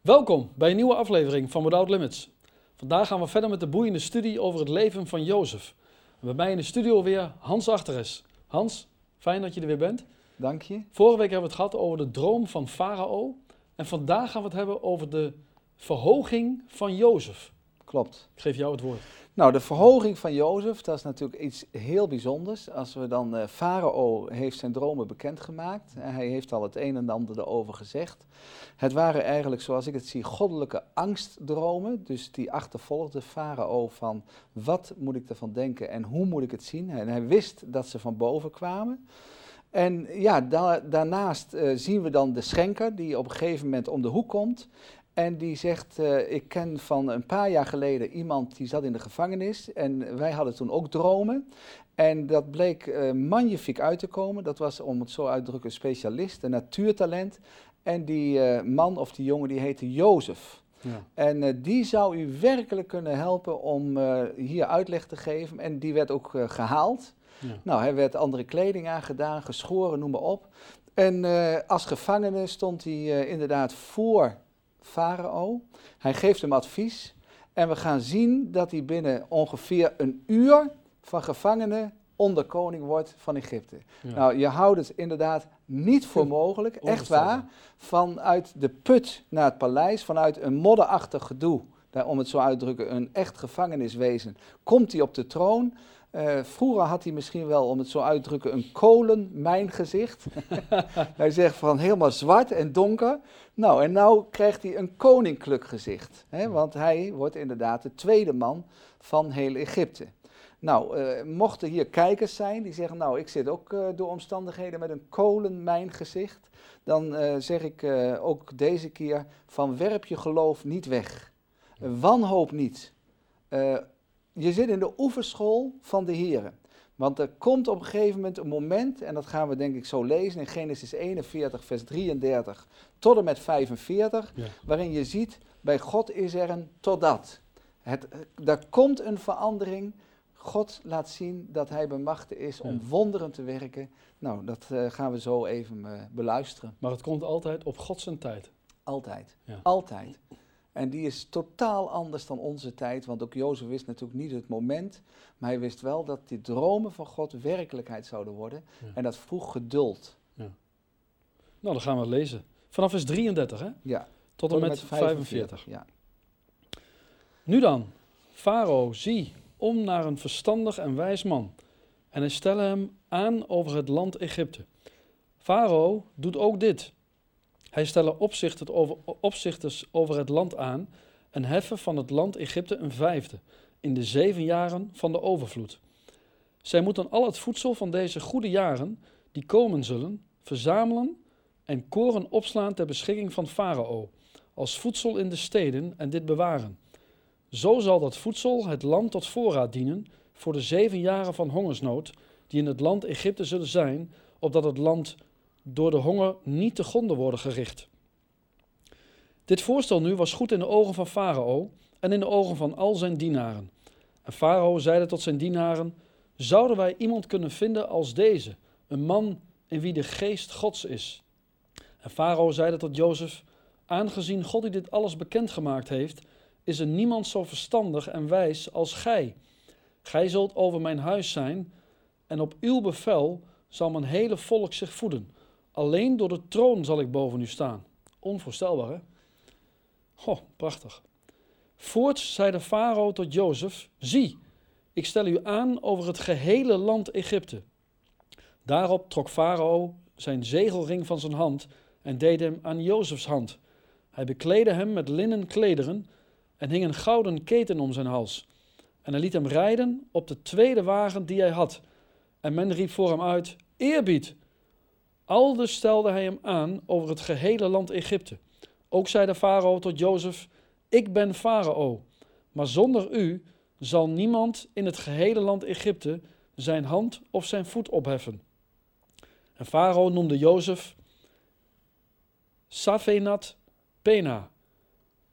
Welkom bij een nieuwe aflevering van Without Limits. Vandaag gaan we verder met de boeiende studie over het leven van Jozef. En bij mij in de studio weer Hans Achteres. Hans, fijn dat je er weer bent. Dank je. Vorige week hebben we het gehad over de droom van Farao. En vandaag gaan we het hebben over de verhoging van Jozef. Klopt. Ik geef jou het woord. Nou, de verhoging van Jozef, dat is natuurlijk iets heel bijzonders. Als we dan, uh, Farao heeft zijn dromen bekendgemaakt. Hij heeft al het een en ander erover gezegd. Het waren eigenlijk, zoals ik het zie, goddelijke angstdromen. Dus die achtervolgde Farao van, wat moet ik ervan denken en hoe moet ik het zien? En hij wist dat ze van boven kwamen. En ja, da daarnaast uh, zien we dan de schenker die op een gegeven moment om de hoek komt. En die zegt, uh, ik ken van een paar jaar geleden iemand die zat in de gevangenis. En wij hadden toen ook dromen. En dat bleek uh, magnifiek uit te komen. Dat was, om het zo uit te drukken, een specialist, een natuurtalent. En die uh, man of die jongen die heette Jozef. Ja. En die zou u werkelijk kunnen helpen om hier uitleg te geven. En die werd ook gehaald. Ja. Nou, hij werd andere kleding aangedaan, geschoren, noem maar op. En als gevangene stond hij inderdaad voor Farao. Hij geeft hem advies. En we gaan zien dat hij binnen ongeveer een uur van gevangene onderkoning wordt van Egypte. Ja. Nou, je houdt het inderdaad niet voor mogelijk, echt waar. Vanuit de put naar het paleis, vanuit een modderachtig gedoe, daar, om het zo uit te drukken, een echt gevangeniswezen, komt hij op de troon. Uh, vroeger had hij misschien wel, om het zo uit te drukken, een kolenmijngezicht. hij zegt van helemaal zwart en donker. Nou, en nou krijgt hij een koninklijk gezicht. Hè, want hij wordt inderdaad de tweede man van heel Egypte. Nou, uh, mochten hier kijkers zijn die zeggen, nou, ik zit ook uh, door omstandigheden met een kolenmijngezicht. Dan zeg ik ook deze keer van werp je geloof niet weg. wanhoop niet je zit in de oefenschool van de Heer. Want er komt op een gegeven moment een moment, en dat gaan we denk ik zo lezen in Genesis 41, vers 33 tot en met 45, ja. waarin je ziet, bij God is er een totdat. Het, er komt een verandering. God laat zien dat hij bemachtigd is om wonderen te werken. Nou, dat uh, gaan we zo even uh, beluisteren. Maar het komt altijd op God zijn tijd. Altijd. Ja. Altijd. En die is totaal anders dan onze tijd, want ook Jozef wist natuurlijk niet het moment, maar hij wist wel dat die dromen van God werkelijkheid zouden worden. Ja. En dat vroeg geduld. Ja. Nou, dan gaan we het lezen. Vanaf vers 33, hè? Ja. Tot, en met, met 45. 45. Ja. Nu dan, Farao, zie om naar een verstandig en wijs man. En hij stelde hem aan over het land Egypte. Farao doet ook dit. Hij stelde opzichters over, opzichters over het land aan en heffen van het land Egypte een vijfde in de zeven jaren van de overvloed. Zij moeten al het voedsel van deze goede jaren, die komen zullen, verzamelen en koren opslaan ter beschikking van Farao, als voedsel in de steden en dit bewaren. Zo zal dat voedsel het land tot voorraad dienen voor de zeven jaren van hongersnood, die in het land Egypte zullen zijn, opdat het land door de honger niet te gronden worden gericht. Dit voorstel nu was goed in de ogen van Farao en in de ogen van al zijn dienaren. En Farao zeide tot zijn dienaren: Zouden wij iemand kunnen vinden als deze, een man in wie de geest Gods is? En Farao zeide tot Jozef: Aangezien God u dit alles bekendgemaakt heeft, is er niemand zo verstandig en wijs als gij. Gij zult over mijn huis zijn, en op uw bevel zal mijn hele volk zich voeden. Alleen door de troon zal ik boven u staan. Onvoorstelbaar, hè? Goh, prachtig. Voorts zei de farao tot Jozef: Zie, ik stel u aan over het gehele land Egypte. Daarop trok farao zijn zegelring van zijn hand en deed hem aan Jozefs hand. Hij bekleedde hem met linnen klederen en hing een gouden keten om zijn hals. En hij liet hem rijden op de tweede wagen die hij had. En men riep voor hem uit: Eerbied! Aldus stelde hij hem aan over het gehele land Egypte. Ook zei de farao tot Jozef: Ik ben farao, maar zonder u zal niemand in het gehele land Egypte zijn hand of zijn voet opheffen. En farao noemde Jozef Safenat Pena.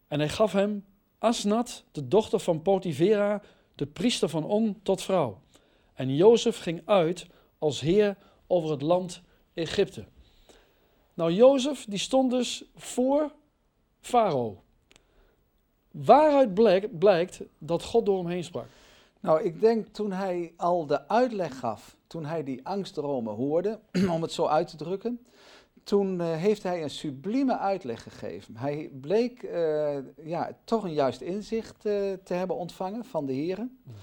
En hij gaf hem Asnat, de dochter van Potivera, de priester van On, tot vrouw. En Jozef ging uit als heer over het land Egypte. Nou, Jozef die stond dus voor Farao. Waaruit blijkt, blijkt dat God door hem heen sprak? Nou, ik denk toen hij al de uitleg gaf, toen hij die angstdromen hoorde, om het zo uit te drukken, toen uh, heeft hij een sublieme uitleg gegeven. Hij bleek uh, ja, toch een juist inzicht uh, te hebben ontvangen van de heren. Mm.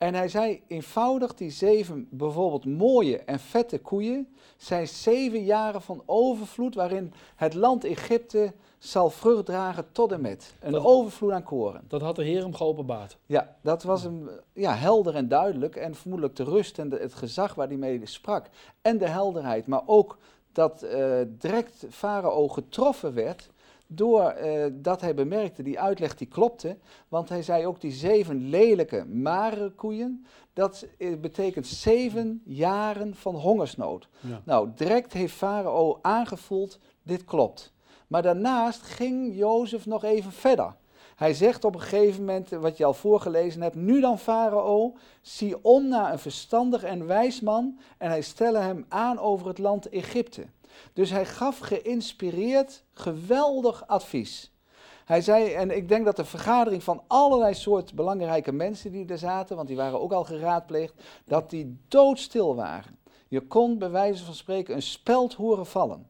En hij zei eenvoudig, die zeven bijvoorbeeld mooie en vette koeien, zijn zeven jaren van overvloed waarin het land Egypte zal vrucht dragen tot en met. Een dat, overvloed aan koren. Dat had de Heer hem geopenbaard. Ja, dat was hem ja, helder en duidelijk. En vermoedelijk de rust en de, het gezag waar hij mee sprak. En de helderheid. Maar ook dat uh, direct Farao getroffen werd door uh, dat hij bemerkte, die uitleg die klopte, want hij zei ook die zeven lelijke, magere koeien, dat betekent zeven jaren van hongersnood. Ja. Nou, direct heeft Farao aangevoeld, dit klopt. Maar daarnaast ging Jozef nog even verder. Hij zegt op een gegeven moment, wat je al voorgelezen hebt, nu dan Farao, zie om naar een verstandig en wijs man en hij stelle hem aan over het land Egypte. Dus hij gaf geïnspireerd geweldig advies. Hij zei, en ik denk dat de vergadering van allerlei soort belangrijke mensen die er zaten, want die waren ook al geraadpleegd, dat die doodstil waren. Je kon bij wijze van spreken een speld horen vallen.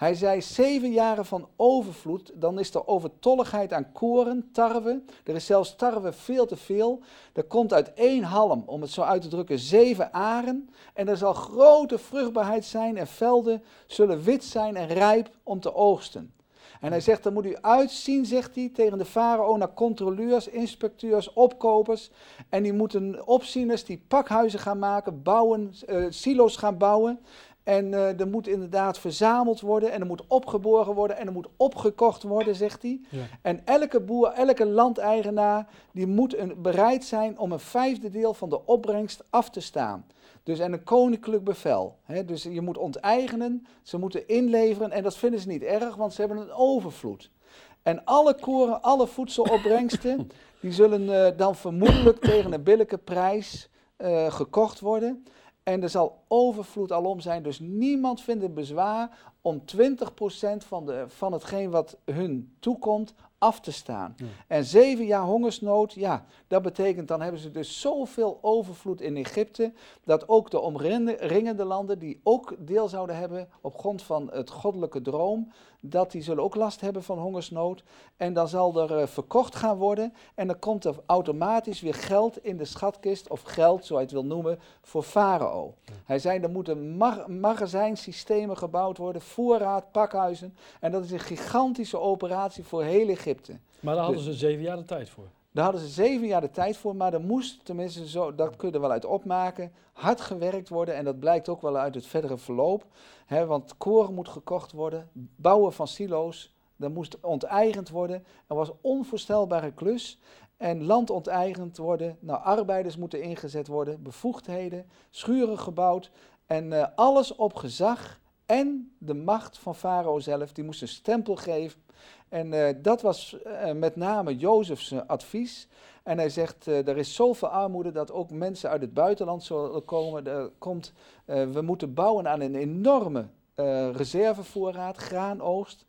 Hij zei zeven jaren van overvloed, dan is er overtolligheid aan koren, tarwe. Er is zelfs tarwe veel te veel. Er komt uit één halm, om het zo uit te drukken, zeven aren. En er zal grote vruchtbaarheid zijn en velden zullen wit zijn en rijp om te oogsten. En hij zegt, dan moet u uitzien, zegt hij, tegen de farao naar controleurs, inspecteurs, opkopers. En die moeten opzieners die pakhuizen gaan maken, bouwen, uh, silo's gaan bouwen. En uh, er moet inderdaad verzameld worden en er moet opgeborgen worden en er moet opgekocht worden, zegt hij. Ja. En elke boer, elke landeigenaar, die moet een, bereid zijn om een vijfde deel van de opbrengst af te staan. Dus en een koninklijk bevel. Hè? Dus je moet onteigenen, ze moeten inleveren en dat vinden ze niet erg, want ze hebben een overvloed. En alle koren, alle voedselopbrengsten, die zullen uh, dan vermoedelijk tegen een billijke prijs uh, gekocht worden. En er zal overvloed alom zijn, dus niemand vindt het bezwaar om 20% van, de, van hetgeen wat hun toekomt af te staan. En zeven jaar hongersnood, ja, dat betekent dan hebben ze dus zoveel overvloed in Egypte, dat ook de omringende landen, die ook deel zouden hebben op grond van het goddelijke droom, dat die zullen ook last hebben van hongersnood. En dan zal er uh, verkocht gaan worden en dan komt er automatisch weer geld in de schatkist, of geld, zoals je het wil noemen, voor Farao. Hij zei, er moeten mag magazijnsystemen gebouwd worden, voorraad, pakhuizen. En dat is een gigantische operatie voor heel Egypte. Maar daar hadden ze zeven jaar de tijd voor. Daar hadden ze zeven jaar de tijd voor, maar er moest, tenminste zo, dat kun je er wel uit opmaken, hard gewerkt worden. En dat blijkt ook wel uit het verdere verloop. Hè, want koren moet gekocht worden, bouwen van silo's, dat moest onteigend worden. Er was onvoorstelbare klus. En land onteigend worden, nou arbeiders moeten ingezet worden, bevoegdheden, schuren gebouwd. En uh, alles op gezag en de macht van Farao zelf, die moest een stempel geven en uh, dat was uh, met name Jozefs uh, advies. En hij zegt, er is zoveel armoede dat ook mensen uit het buitenland zullen komen. Er komt, we moeten bouwen aan een enorme reservevoorraad, graanoogst.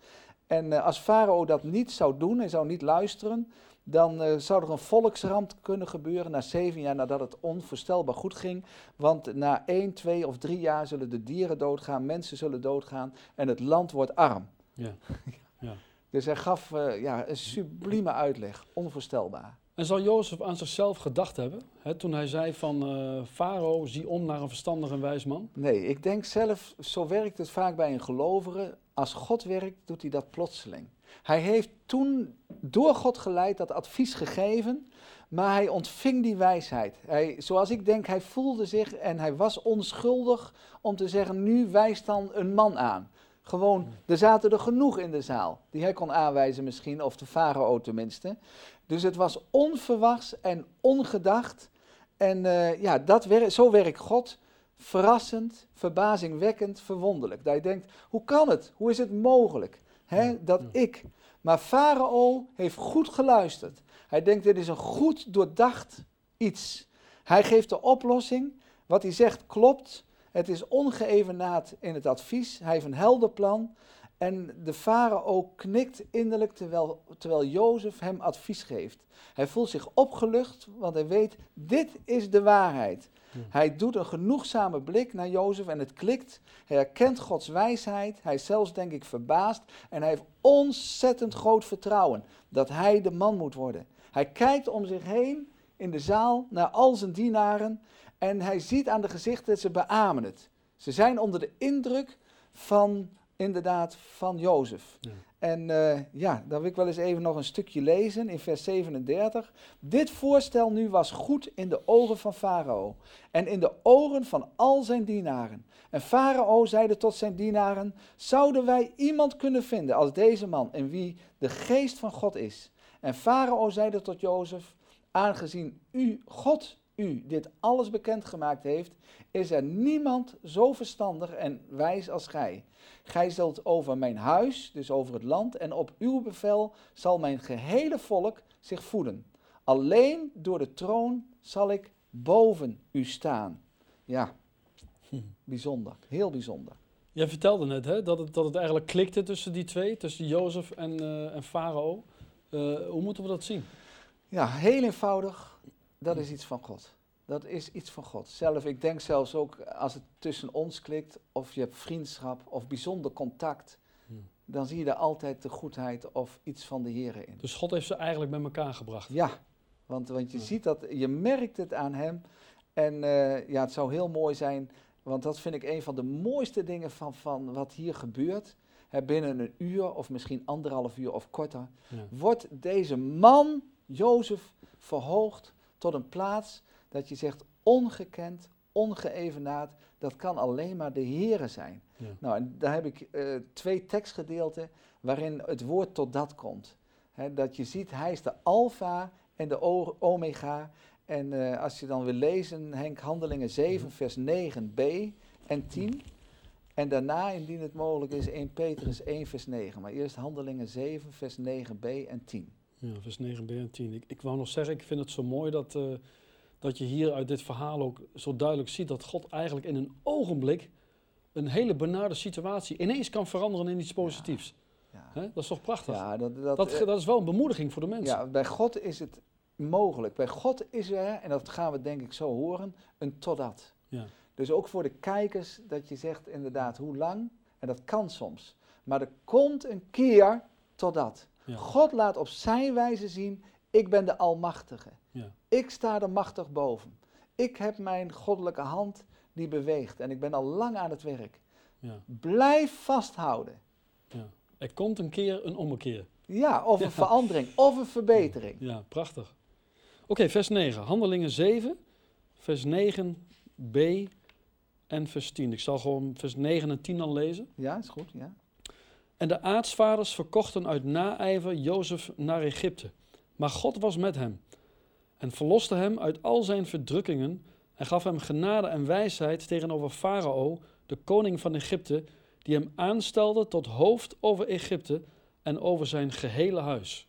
En als Farao dat niet zou doen en zou niet luisteren, dan zou er een volksramp kunnen gebeuren na zeven jaar nadat het onvoorstelbaar goed ging. Want na één, twee of drie jaar zullen de dieren doodgaan, mensen zullen doodgaan en het land wordt arm. Ja. ja. Dus hij gaf uh, ja, een sublieme uitleg, onvoorstelbaar. En zal Jozef aan zichzelf gedacht hebben, hè, toen hij zei van uh, Farao, zie om naar een verstandig en wijs man? Nee, ik denk zelf, zo werkt het vaak bij een gelovige. Als God werkt, doet hij dat plotseling. Hij heeft toen door God geleid dat advies gegeven, maar hij ontving die wijsheid. Hij, zoals ik denk, hij voelde zich en hij was onschuldig om te zeggen, nu wijst dan een man aan. Gewoon, er zaten er genoeg in de zaal die hij kon aanwijzen misschien, of de farao tenminste. Dus het was onverwachts en ongedacht. En uh, ja, dat wer zo werkt God. Verrassend, verbazingwekkend, verwonderlijk. Dat je denkt, hoe kan het? Hoe is het mogelijk? Hè, dat ik. Maar Farao heeft goed geluisterd. Hij denkt, dit is een goed doordacht iets. Hij geeft de oplossing. Wat hij zegt klopt. Het is ongeëvenaard in het advies. Hij heeft een helder plan. En de farao knikt innerlijk terwijl, terwijl Jozef hem advies geeft. Hij voelt zich opgelucht, want hij weet, dit is de waarheid. Hm. Hij doet een genoegzame blik naar Jozef en het klikt. Hij herkent Gods wijsheid. Hij is zelfs, denk ik, verbaasd. En hij heeft ontzettend groot vertrouwen dat hij de man moet worden. Hij kijkt om zich heen in de zaal naar al zijn dienaren. En hij ziet aan de gezichten, ze beamen het. Ze zijn onder de indruk van, inderdaad, van Jozef. Ja. En eh, ja, dan wil ik wel eens even nog een stukje lezen in vers 37. Dit voorstel nu was goed in de ogen van Farao en in de ogen van al zijn dienaren. En Farao zeide tot zijn dienaren, zouden wij iemand kunnen vinden als deze man in wie de geest van God is? En Farao zeide tot Jozef, aangezien u, God u, dit alles bekendgemaakt heeft, is er niemand zo verstandig en wijs als gij. Gij zult over mijn huis, dus over het land, en op uw bevel zal mijn gehele volk zich voeden. Alleen door de troon zal ik boven u staan. Ja, bijzonder, heel bijzonder. Jij vertelde net hè, dat, het, dat het eigenlijk klikte tussen die twee, tussen Jozef en, eh, en Farao. Eh, hoe moeten we dat zien? Ja, heel eenvoudig, dat is iets van God. Dat is iets van God. Zelf, ik denk zelfs ook als het tussen ons klikt, of je hebt vriendschap of bijzonder contact, dan zie je daar altijd de goedheid of iets van de Heer in. Dus God heeft ze eigenlijk met elkaar gebracht. Ja, want, want je Ja. ziet dat, je merkt het aan hem. En eh, ja, het zou heel mooi zijn, want dat vind ik een van de mooiste dingen van, van wat hier gebeurt. Hè, binnen een uur of misschien anderhalf uur of korter, Ja. wordt deze man, Jozef, verhoogd tot een plaats dat je zegt ongekend, ongeëvenaard. Dat kan alleen maar de Here zijn. Ja. Nou, en daar heb ik eh, twee tekstgedeelten waarin het woord tot dat komt. Hè, dat je ziet, hij is de alfa en de o- omega. En eh, als je dan wil lezen, Henk, Handelingen 7, Mhm. vers 9b en 10. En daarna, indien het mogelijk is, 1 Petrus 1, vers 9. Maar eerst Handelingen 7, vers 9b en 10. Ja, vers 9b en 10. Ik, ik wou nog zeggen, ik vind het zo mooi dat, eh, dat je hier uit dit verhaal ook zo duidelijk ziet dat God eigenlijk in een ogenblik een hele benarde situatie ineens kan veranderen in iets positiefs. Ja? Dat is toch prachtig? ja dat, dat, dat, eh, dat is wel een bemoediging voor de mensen. ja, bij God is het mogelijk. Bij God is er, en dat gaan we denk ik zo horen, een totdat. Ja. Dus ook voor de kijkers dat je zegt inderdaad hoe lang, en dat kan soms. Maar er komt een keer totdat. Ja. God laat op zijn wijze zien, ik ben de Almachtige. Ja. Ik sta er machtig boven. Ik heb mijn goddelijke hand die beweegt en ik ben al lang aan het werk. Ja. Blijf vasthouden. Ja. Er komt een keer een ommekeer. Ja, of een verandering, of een verbetering. Ja, prachtig. Oké, vers 9. Handelingen 7, vers 9b en vers 10. Ik zal gewoon vers 9 en 10 dan lezen. Ja, is goed, ja. En de aartsvaders verkochten uit naijver Jozef naar Egypte. Maar God was met hem en verloste hem uit al zijn verdrukkingen en gaf hem genade en wijsheid tegenover Farao, de koning van Egypte, die hem aanstelde tot hoofd over Egypte en over zijn gehele huis.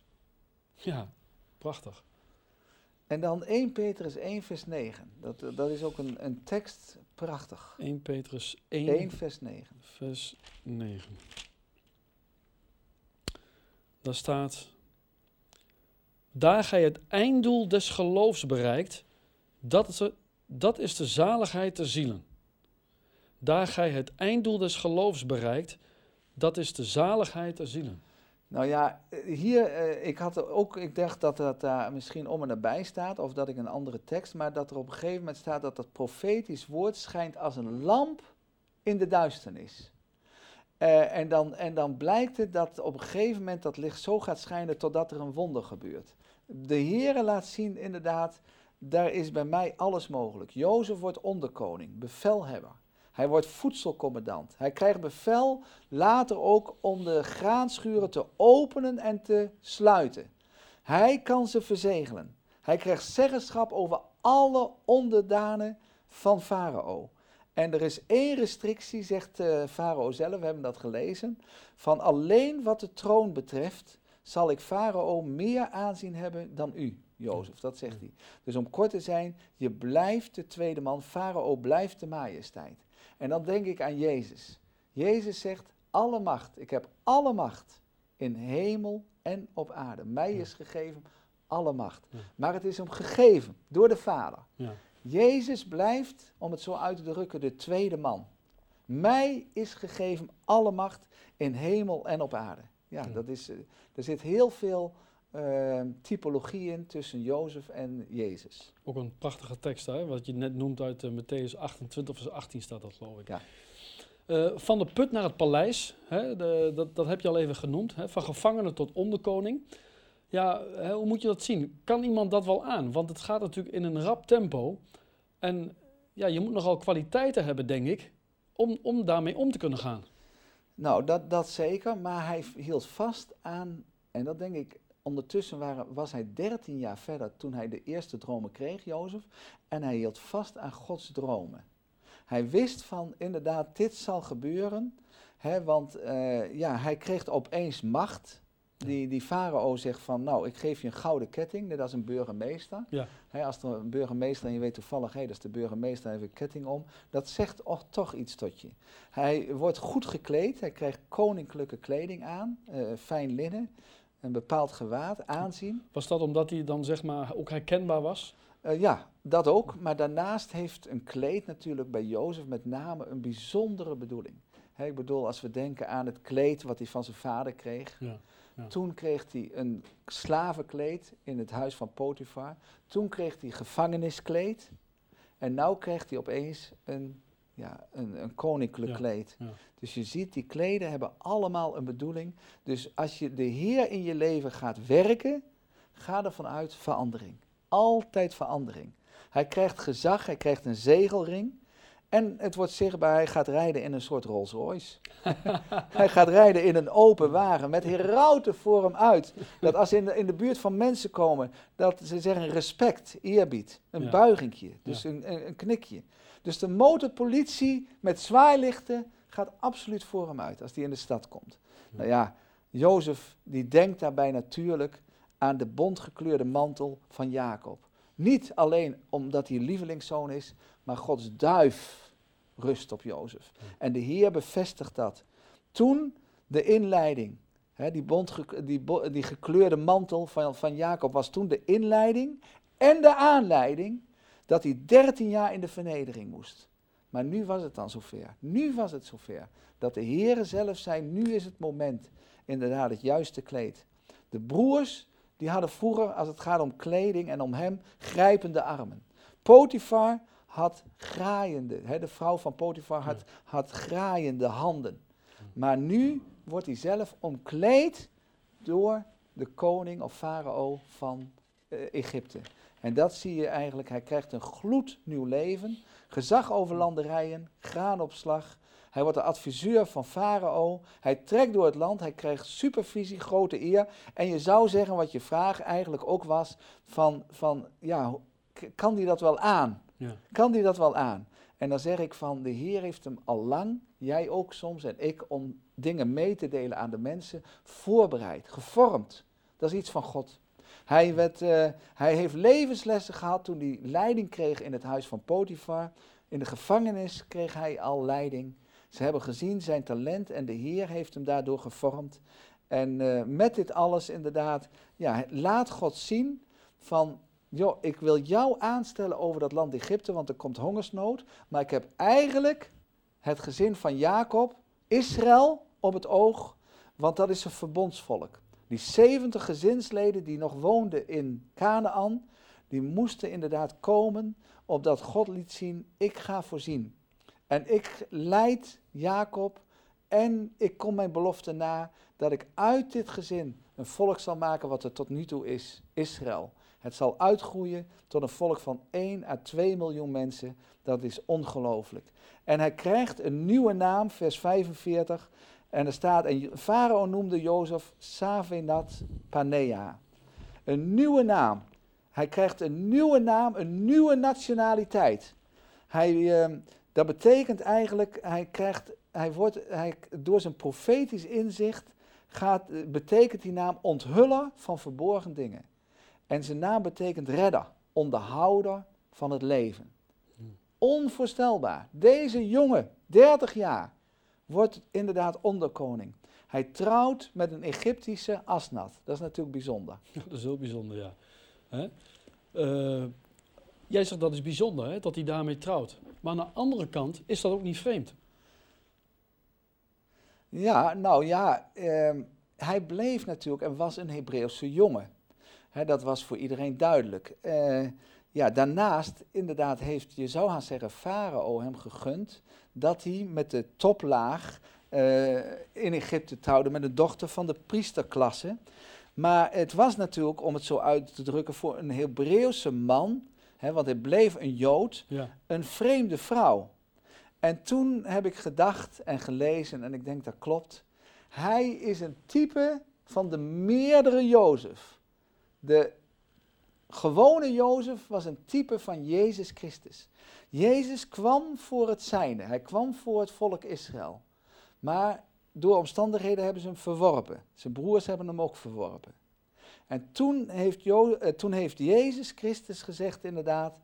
Ja, prachtig. En dan 1 Petrus 1 vers 9. Dat, dat is ook een, een tekst prachtig. 1 Petrus 1, 1 vers 9. vers 9. Daar staat: Daar gij het einddoel des geloofs bereikt, dat is, de, dat is de zaligheid der zielen. Daar gij het einddoel des geloofs bereikt, dat is de zaligheid der zielen. Nou ja, eh, hier, eh, ik had ook, ik dacht dat dat daar misschien om en nabij staat, of dat ik een andere tekst, maar dat er op een gegeven moment staat dat dat profetisch woord schijnt als een lamp in de duisternis. Eh, en, dan, en dan blijkt het dat op een gegeven moment dat licht zo gaat schijnen totdat er een wonder gebeurt. De Heere laat zien inderdaad, daar is bij mij alles mogelijk. Jozef wordt onderkoning, bevelhebber. Hij wordt voedselcommandant. Hij krijgt bevel later ook om de graanschuren te openen en te sluiten. Hij kan ze verzegelen. Hij krijgt zeggenschap over alle onderdanen van Farao. En er is één restrictie, zegt uh, Farao zelf, we hebben dat gelezen, van alleen wat de troon betreft zal ik Farao meer aanzien hebben dan u, Jozef. Dat zegt hij. Dus om kort te zijn, je blijft de tweede man, Farao blijft de majesteit. En dan denk ik aan Jezus. Jezus zegt, alle macht. Ik heb alle macht in hemel en op aarde. Mij is gegeven alle macht. Ja. Maar het is hem gegeven door de Vader. Ja. Jezus blijft, om het zo uit te drukken, de tweede man. Mij is gegeven alle macht in hemel en op aarde. Ja. Dat is, eh, er zit heel veel eh, typologie in tussen Jozef en Jezus. Ook een prachtige tekst, hè? wat je net noemt uit eh, Matthäus 28, vers 18 staat dat, geloof ik. Ja. Eh, van de put naar het paleis, hè, de, dat, dat heb je al even genoemd. Hè, van gevangene tot onderkoning. Ja, hoe moet je dat zien? Kan iemand dat wel aan? Want het gaat natuurlijk in een rap tempo. En ja, je moet nogal kwaliteiten hebben, denk ik, om, om daarmee om te kunnen gaan. Nou, dat, dat zeker, maar hij hield vast aan, en dat denk ik, ondertussen waren, was hij 13 jaar verder toen hij de eerste dromen kreeg, Jozef, en hij hield vast aan Gods dromen. Hij wist van, inderdaad, dit zal gebeuren, hè, want eh, ja, hij kreeg opeens macht. Die, die farao zegt van, nou, ik geef je een gouden ketting, net als een burgemeester. Ja. Als er een burgemeester en je weet toevallig, hé, dat is de burgemeester, hij heeft een ketting om. Dat zegt och, toch iets tot je. Hij wordt goed gekleed, hij krijgt koninklijke kleding aan, eh, fijn linnen, een bepaald gewaad, aanzien. Was dat omdat hij dan zeg maar ook herkenbaar was? Eh, ja, dat ook. Maar daarnaast heeft een kleed natuurlijk bij Jozef met name een bijzondere bedoeling. Ik bedoel, als we denken aan het kleed wat hij van zijn vader kreeg. Ja. Ja. Toen kreeg hij een slavenkleed in het huis van Potifar. Toen kreeg hij gevangeniskleed. En nu krijgt hij opeens een, ja, een, een koninklijk Ja, kleed. Dus je ziet, die kleden hebben allemaal een bedoeling. Dus als je de Heer in je leven gaat werken, ga ervan uit verandering. Altijd verandering. Hij krijgt gezag, hij krijgt een zegelring. En het wordt zichtbaar, hij gaat rijden in een soort Rolls Royce. hij gaat rijden in een open wagen met herauten voor hem uit. Dat als ze in de, in de buurt van mensen komen, dat ze zeggen respect, eerbied, een Ja. buigingje, dus Ja. een, een, een knikje. Dus de motorpolitie met zwaailichten gaat absoluut voor hem uit als die in de stad komt. Ja. Nou ja, Jozef die denkt daarbij natuurlijk aan de bontgekleurde mantel van Jacob. Niet alleen omdat hij lievelingszoon is, maar Gods duif rust op Jozef. En de Heer bevestigt dat. Toen de inleiding, hè, die, die, bo- die gekleurde mantel van, van Jacob was toen de inleiding en de aanleiding dat hij 13 jaar in de vernedering moest. Maar nu was het dan zover. Nu was het zover. Dat de Heere zelf zei, nu is het moment. Inderdaad, het juiste kleed. De broers, die hadden vroeger, als het gaat om kleding en om hem, grijpende armen. Potifar had graaiende, hè, de vrouw van Potifar had, had graaiende handen. Maar nu wordt hij zelf omkleed door de koning of farao van eh, Egypte. En dat zie je eigenlijk, hij krijgt een gloednieuw leven, gezag over landerijen, graanopslag. Hij wordt de adviseur van farao, hij trekt door het land, hij krijgt supervisie, grote eer. En je zou zeggen, wat je vraag eigenlijk ook was, van, van ja, kan die dat wel aan? Kan die dat wel aan? En dan zeg ik van, de Heer heeft hem al lang, jij ook soms en ik, om dingen mee te delen aan de mensen, voorbereid, gevormd. Dat is iets van God. Hij, werd, eh, hij heeft levenslessen gehad toen hij leiding kreeg in het huis van Potifar. In de gevangenis kreeg hij al leiding. Ze hebben gezien zijn talent en de Heer heeft hem daardoor gevormd. En eh, met dit alles inderdaad, ja, laat God zien van, joh, ik wil jou aanstellen over dat land Egypte, want er komt hongersnood. Maar ik heb eigenlijk het gezin van Jacob, Israël, op het oog, want dat is een verbondsvolk. Die 70 gezinsleden die nog woonden in Canaan, die moesten inderdaad komen, opdat God liet zien, ik ga voorzien. En ik leid Jacob en ik kom mijn belofte na dat ik uit dit gezin een volk zal maken wat er tot nu toe is, Israël. Het zal uitgroeien tot een volk van 1 à 2 miljoen mensen. Dat is ongelooflijk. En hij krijgt een nieuwe naam, vers 45. En er staat, en Farao noemde Jozef Savenat Panea. Een nieuwe naam. Hij krijgt een nieuwe naam, een nieuwe nationaliteit. Hij, eh, dat betekent eigenlijk, hij krijgt, hij wordt, hij, door zijn profetisch inzicht gaat, betekent die naam onthuller van verborgen dingen. En zijn naam betekent redder, onderhouder van het leven. Hmm. Onvoorstelbaar. Deze jongen, 30 jaar, wordt inderdaad onderkoning. Hij trouwt met een Egyptische Asnat. Dat is natuurlijk bijzonder. Dat is heel bijzonder, ja. Hè? Eh, jij zegt dat is bijzonder, hè, dat hij daarmee trouwt. Maar aan de andere kant is dat ook niet vreemd. Ja, nou ja, ehm, hij bleef natuurlijk en was een Hebreeuwse jongen. Dat was voor iedereen duidelijk. Eh, ja, daarnaast, inderdaad, heeft, je zou gaan zeggen, Farao hem gegund dat hij met de toplaag eh, in Egypte trouwde met een dochter van de priesterklasse. Maar het was natuurlijk, om het zo uit te drukken, voor een Hebreeuwse man, want hij bleef een Jood, Ja. een vreemde vrouw. En toen heb ik gedacht en gelezen, en ik denk dat klopt. Hij is een type van de meerdere Jozef. De gewone Jozef was een type van Jezus Christus. Jezus kwam voor het zijne, hij kwam voor het volk Israël. Maar door omstandigheden hebben ze hem verworpen. Zijn broers hebben hem ook verworpen. En toen heeft, eh, toen heeft Jezus Christus gezegd inderdaad,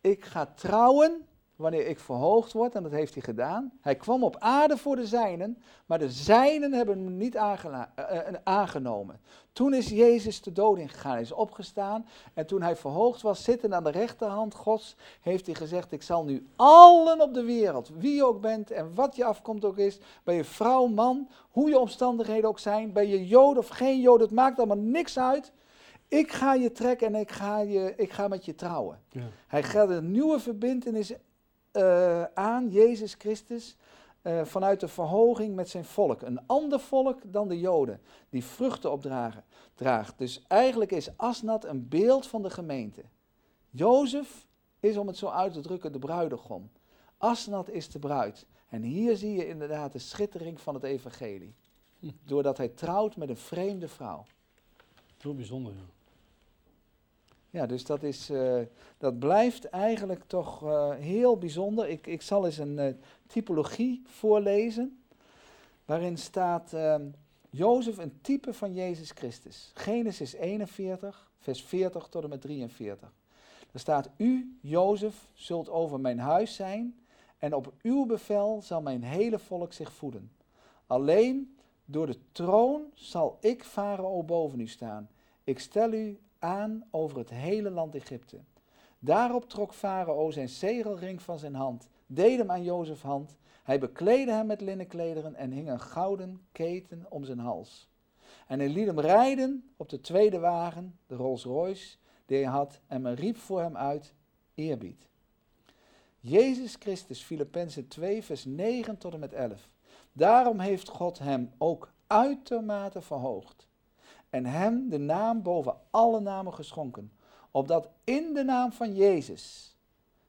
ik ga trouwen wanneer ik verhoogd word, en dat heeft hij gedaan. Hij kwam op aarde voor de zijnen, maar de zijnen hebben hem niet eh, eh, aangenomen. Toen is Jezus de dood ingegaan, hij is opgestaan. En toen hij verhoogd was, zittend aan de rechterhand Gods, heeft hij gezegd, ik zal nu allen op de wereld, wie je ook bent en wat je afkomt ook is, ben je vrouw, man, hoe je omstandigheden ook zijn, ben je jood of geen jood, het maakt allemaal niks uit. Ik ga je trekken en ik ga, je, ik ga met je trouwen. Ja. Hij gaat een nieuwe verbintenis eh, aan, Jezus Christus, eh, vanuit de verhoging met zijn volk. Een ander volk dan de Joden, die vruchten opdragen, draagt. Dus eigenlijk is Asnat een beeld van de gemeente. Jozef is, om het zo uit te drukken, de bruidegom. Asnat is de bruid. En hier zie je inderdaad de schittering van het evangelie. Hm. Doordat hij trouwt met een vreemde vrouw. Heel bijzonder, ja. Ja, dus dat, is, eh, dat blijft eigenlijk toch eh, heel bijzonder. Ik, ik zal eens een eh, typologie voorlezen, waarin staat ehm Jozef een type van Jezus Christus. Genesis 41, vers 40 tot en met 43. Er staat, u, Jozef, zult over mijn huis zijn en op uw bevel zal mijn hele volk zich voeden. Alleen door de troon zal ik, Farao, boven u staan. Ik stel u aan over het hele land Egypte. Daarop trok Farao zijn zegelring van zijn hand, deed hem aan Jozef hand. Hij bekleedde hem met linnenklederen en hing een gouden keten om zijn hals. En hij liet hem rijden op de tweede wagen, de Rolls Royce, die hij had, en men riep voor hem uit, eerbied. Jezus Christus, Filippenzen 2, vers 9 tot en met 11. Daarom heeft God hem ook uitermate verhoogd en hem de naam boven alle namen geschonken, opdat in de naam van Jezus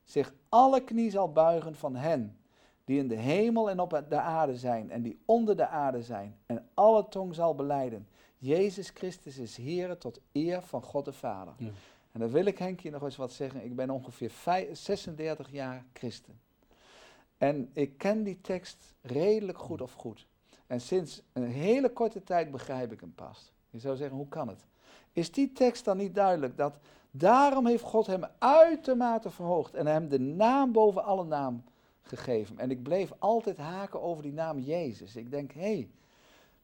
zich alle knie zal buigen van hen die in de hemel en op de aarde zijn en die onder de aarde zijn, en alle tong zal beleiden. Jezus Christus is Heer tot eer van God de Vader. Ja. En dan wil ik Henkje nog eens wat zeggen. Ik ben ongeveer vij- 36 jaar christen. En ik ken die tekst redelijk goed of goed. En sinds een hele korte tijd begrijp ik hem pas. Je zou zeggen, hoe kan het? Is die tekst dan niet duidelijk dat daarom heeft God hem uitermate verhoogd en hem de naam boven alle naam gegeven. En ik bleef altijd haken over die naam Jezus. Ik denk, hé, hey,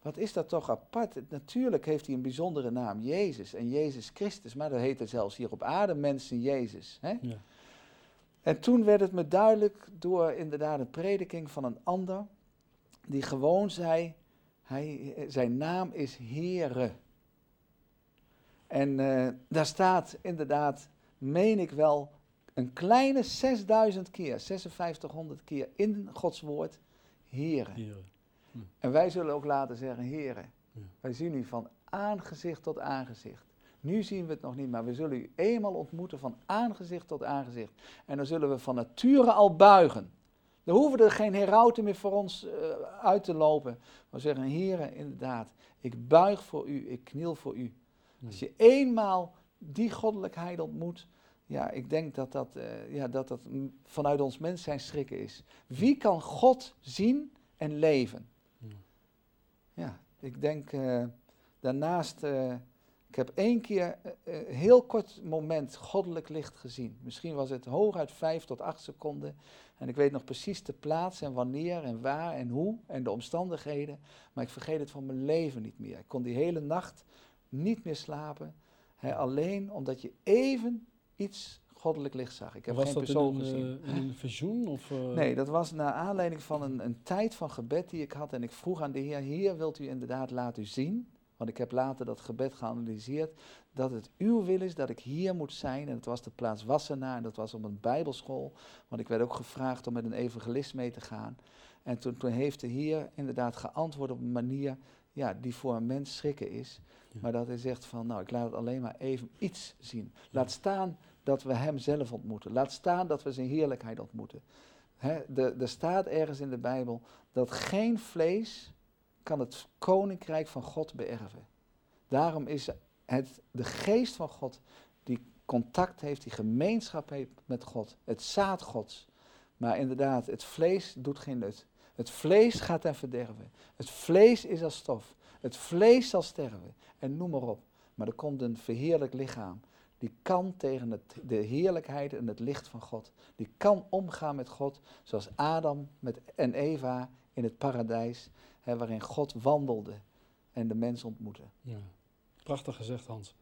wat is dat toch apart? Natuurlijk heeft hij een bijzondere naam, Jezus en Jezus Christus, maar dat heet er zelfs hier op aarde mensen Jezus. Hè? Ja. En toen werd het me duidelijk door inderdaad een prediking van een ander, die gewoon zei, hij, zijn naam is Heere. En eh, daar staat inderdaad, meen ik wel, een kleine 6000 keer, 5600 keer in Gods woord, Heere. Hier. En wij zullen ook laten zeggen, Heere. Ja. Wij zien u van aangezicht tot aangezicht. Nu zien we het nog niet, maar we zullen u eenmaal ontmoeten van aangezicht tot aangezicht. En dan zullen we van nature al buigen. Dan hoeven er geen herauten meer voor ons eh, uit te lopen. Maar zeggen, Heere, inderdaad, ik buig voor u, ik kniel voor u. Als je eenmaal die goddelijkheid ontmoet, ja, ik denk dat dat, eh, ja, dat, dat vanuit ons mens zijn schrikken is. Wie kan God zien en leven? Ja. Ja, ik denk, eh, daarnaast Ik heb één keer, een heel kort moment, goddelijk licht gezien. Misschien was het hooguit vijf tot acht seconden. En ik weet nog precies de plaats en wanneer en waar en hoe en de omstandigheden. Maar ik vergeet het van mijn leven niet meer. Ik kon die hele nacht niet meer slapen. alleen omdat je even iets goddelijk licht zag. Ik heb was geen dat persoon in een, gezien. eh, in een visioen? Of, eh, Nee, dat was naar aanleiding van een, een tijd van gebed die ik had. En ik vroeg aan de Heer, Heer, wilt u inderdaad laten zien? Want ik heb later dat gebed geanalyseerd. Dat het uw wil is dat ik hier moet zijn. En het was de plaats Wassenaar. En dat was op een bijbelschool. Want ik werd ook gevraagd om met een evangelist mee te gaan. En toen, toen heeft de Heer inderdaad geantwoord op een manier ja, die voor een mens schrikken is. Ja. Maar dat hij zegt van, nou, ik laat het alleen maar even iets zien. Laat staan dat we hem zelf ontmoeten. Laat staan dat we zijn heerlijkheid ontmoeten. De, er staat ergens in de Bijbel dat geen vlees kan het koninkrijk van God beërven. Daarom is het de geest van God die contact heeft, die gemeenschap heeft met God. Het zaad Gods. Maar inderdaad, het vlees doet geen nut. Het vlees gaat ten verderven. Het vlees is als stof. Het vlees zal sterven. En noem maar op. Maar er komt een verheerlijk lichaam. Die kan tegen de heerlijkheid en het licht van God. Die kan omgaan met God zoals Adam met, en Eva in het paradijs. Waarin God wandelde en de mens ontmoette. Ja. Prachtig gezegd, Hans.